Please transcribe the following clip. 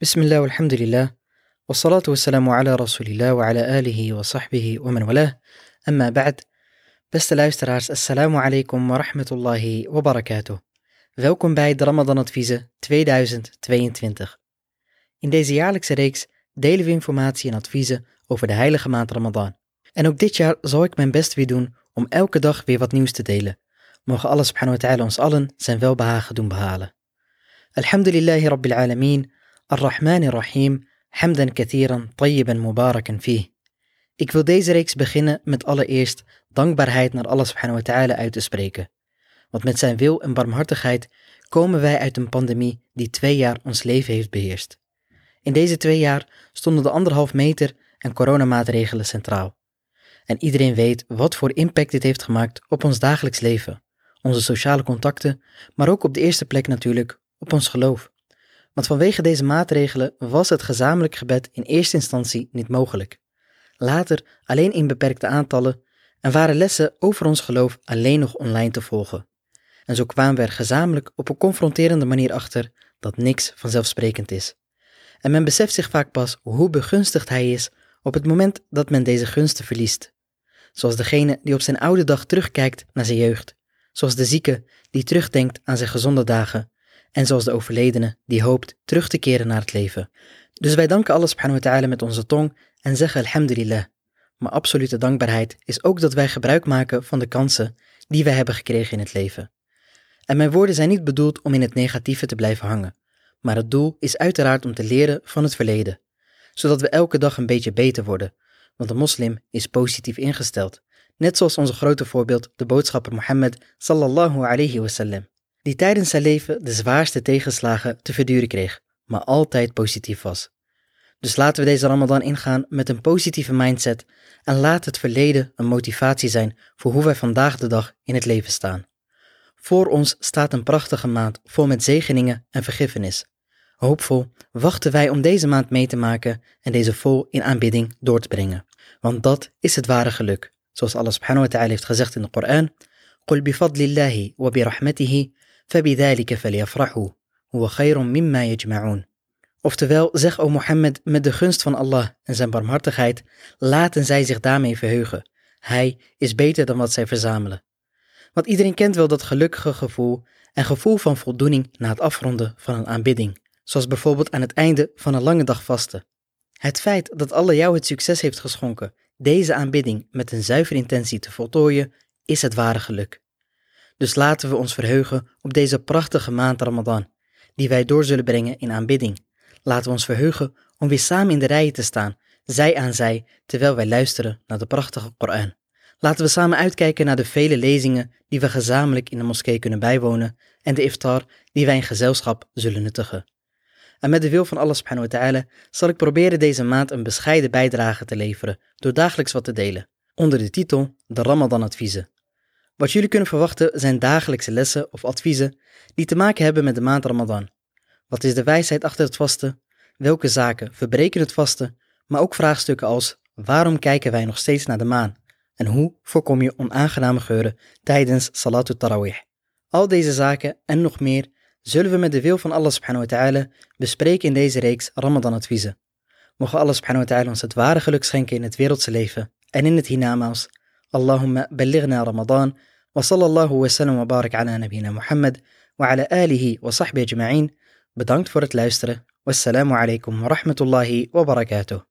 بسم الله والحمد لله والصلاة والسلام على رسول الله وعلى آله وصحبه ومن والاه أما بعد Beste luisteraars, assalamu alaikum wa rahmatullahi wa barakatuh. Welkom bij de Ramadan Adviezen 2022. In deze jaarlijkse reeks delen we informatie en adviezen over de heilige maand Ramadan. En ook dit jaar zal ik mijn best weer doen om elke dag weer wat nieuws te delen. Mogen Allah subhanahu wa ta'ala ons allen zijn welbehagen doen behalen. Alhamdulillahi rabbil alameen, ar-Rahman ar-Rahim, hamdan kathiran, tayyiban mubarakan fih. Ik wil deze reeks beginnen met allereerst dankbaarheid naar Allah subhanahu wa ta'ala uit te spreken. Want met zijn wil en barmhartigheid komen wij uit een pandemie die twee jaar ons leven heeft beheerst. In deze twee jaar stonden de anderhalf meter en coronamaatregelen centraal. En iedereen weet wat voor impact dit heeft gemaakt op ons dagelijks leven, onze sociale contacten, maar ook op de eerste plek natuurlijk op ons geloof. Want vanwege deze maatregelen was het gezamenlijk gebed in eerste instantie niet mogelijk. Later alleen in beperkte aantallen en waren lessen over ons geloof alleen nog online te volgen. En zo kwamen we er gezamenlijk op een confronterende manier achter dat niks vanzelfsprekend is. En men beseft zich vaak pas hoe begunstigd hij is op het moment dat men deze gunsten verliest. Zoals degene die op zijn oude dag terugkijkt naar zijn jeugd, zoals de zieke die terugdenkt aan zijn gezonde dagen, en zoals de overledene die hoopt terug te keren naar het leven. Dus wij danken Allah subhanahu wa ta'ala met onze tong en zeggen alhamdulillah. Maar absolute dankbaarheid is ook dat wij gebruik maken van de kansen die wij hebben gekregen in het leven. En mijn woorden zijn niet bedoeld om in het negatieve te blijven hangen, maar het doel is uiteraard om te leren van het verleden, zodat we elke dag een beetje beter worden, want de moslim is positief ingesteld, net zoals onze grote voorbeeld de boodschapper Mohammed sallallahu alayhi wasallam, die tijdens zijn leven de zwaarste tegenslagen te verduren kreeg, maar altijd positief was. Dus laten we deze Ramadan ingaan met een positieve mindset en laat het verleden een motivatie zijn voor hoe wij vandaag de dag in het leven staan. Voor ons staat een prachtige maand vol met zegeningen en vergiffenis. Hoopvol wachten wij om deze maand mee te maken en deze vol in aanbidding door te brengen. Want dat is het ware geluk. Zoals Allah subhanahu wa ta'ala heeft gezegd in de Koran: قل بفضل الله وبرحمته فبذلك فليفرحوا هو خير مما يجمعون Oftewel, zeg o Mohammed, met de gunst van Allah en zijn barmhartigheid, laten zij zich daarmee verheugen. Hij is beter dan wat zij verzamelen. Want iedereen kent wel dat gelukkige gevoel en gevoel van voldoening na het afronden van een aanbidding, zoals bijvoorbeeld aan het einde van een lange dag vasten. Het feit dat Allah jou het succes heeft geschonken deze aanbidding met een zuivere intentie te voltooien, is het ware geluk. Dus laten we ons verheugen op deze prachtige maand Ramadan, die wij door zullen brengen in aanbidding Laten we ons verheugen om weer samen in de rijen te staan, zij aan zij, terwijl wij luisteren naar de prachtige Koran. Laten we samen uitkijken naar de vele lezingen die we gezamenlijk in de moskee kunnen bijwonen en de iftar die wij in gezelschap zullen nuttigen. En met de wil van Allah subhanahu wa ta'ala zal ik proberen deze maand een bescheiden bijdrage te leveren door dagelijks wat te delen, onder de titel De Ramadan Adviezen. Wat jullie kunnen verwachten zijn dagelijkse lessen of adviezen die te maken hebben met de maand Ramadan. Wat is de wijsheid achter het vasten? Welke zaken verbreken het vasten? Maar ook vraagstukken als waarom kijken wij nog steeds naar de maan? En hoe voorkom je onaangename geuren tijdens Salatul Tarawih? Al deze zaken en nog meer zullen we met de wil van Allah subhanahu wa ta'ala bespreken in deze reeks Ramadan adviezen. Mogen Allah subhanahu wa ta'ala ons het ware geluk schenken in het wereldse leven en in het hiernamaals. Allahumma balighna Ramadan وصلى الله وسلم وبارك على نبينا محمد وعلى آله وصحبه أجمعين. بدانكت فورت لايستر والسلام عليكم ورحمة الله وبركاته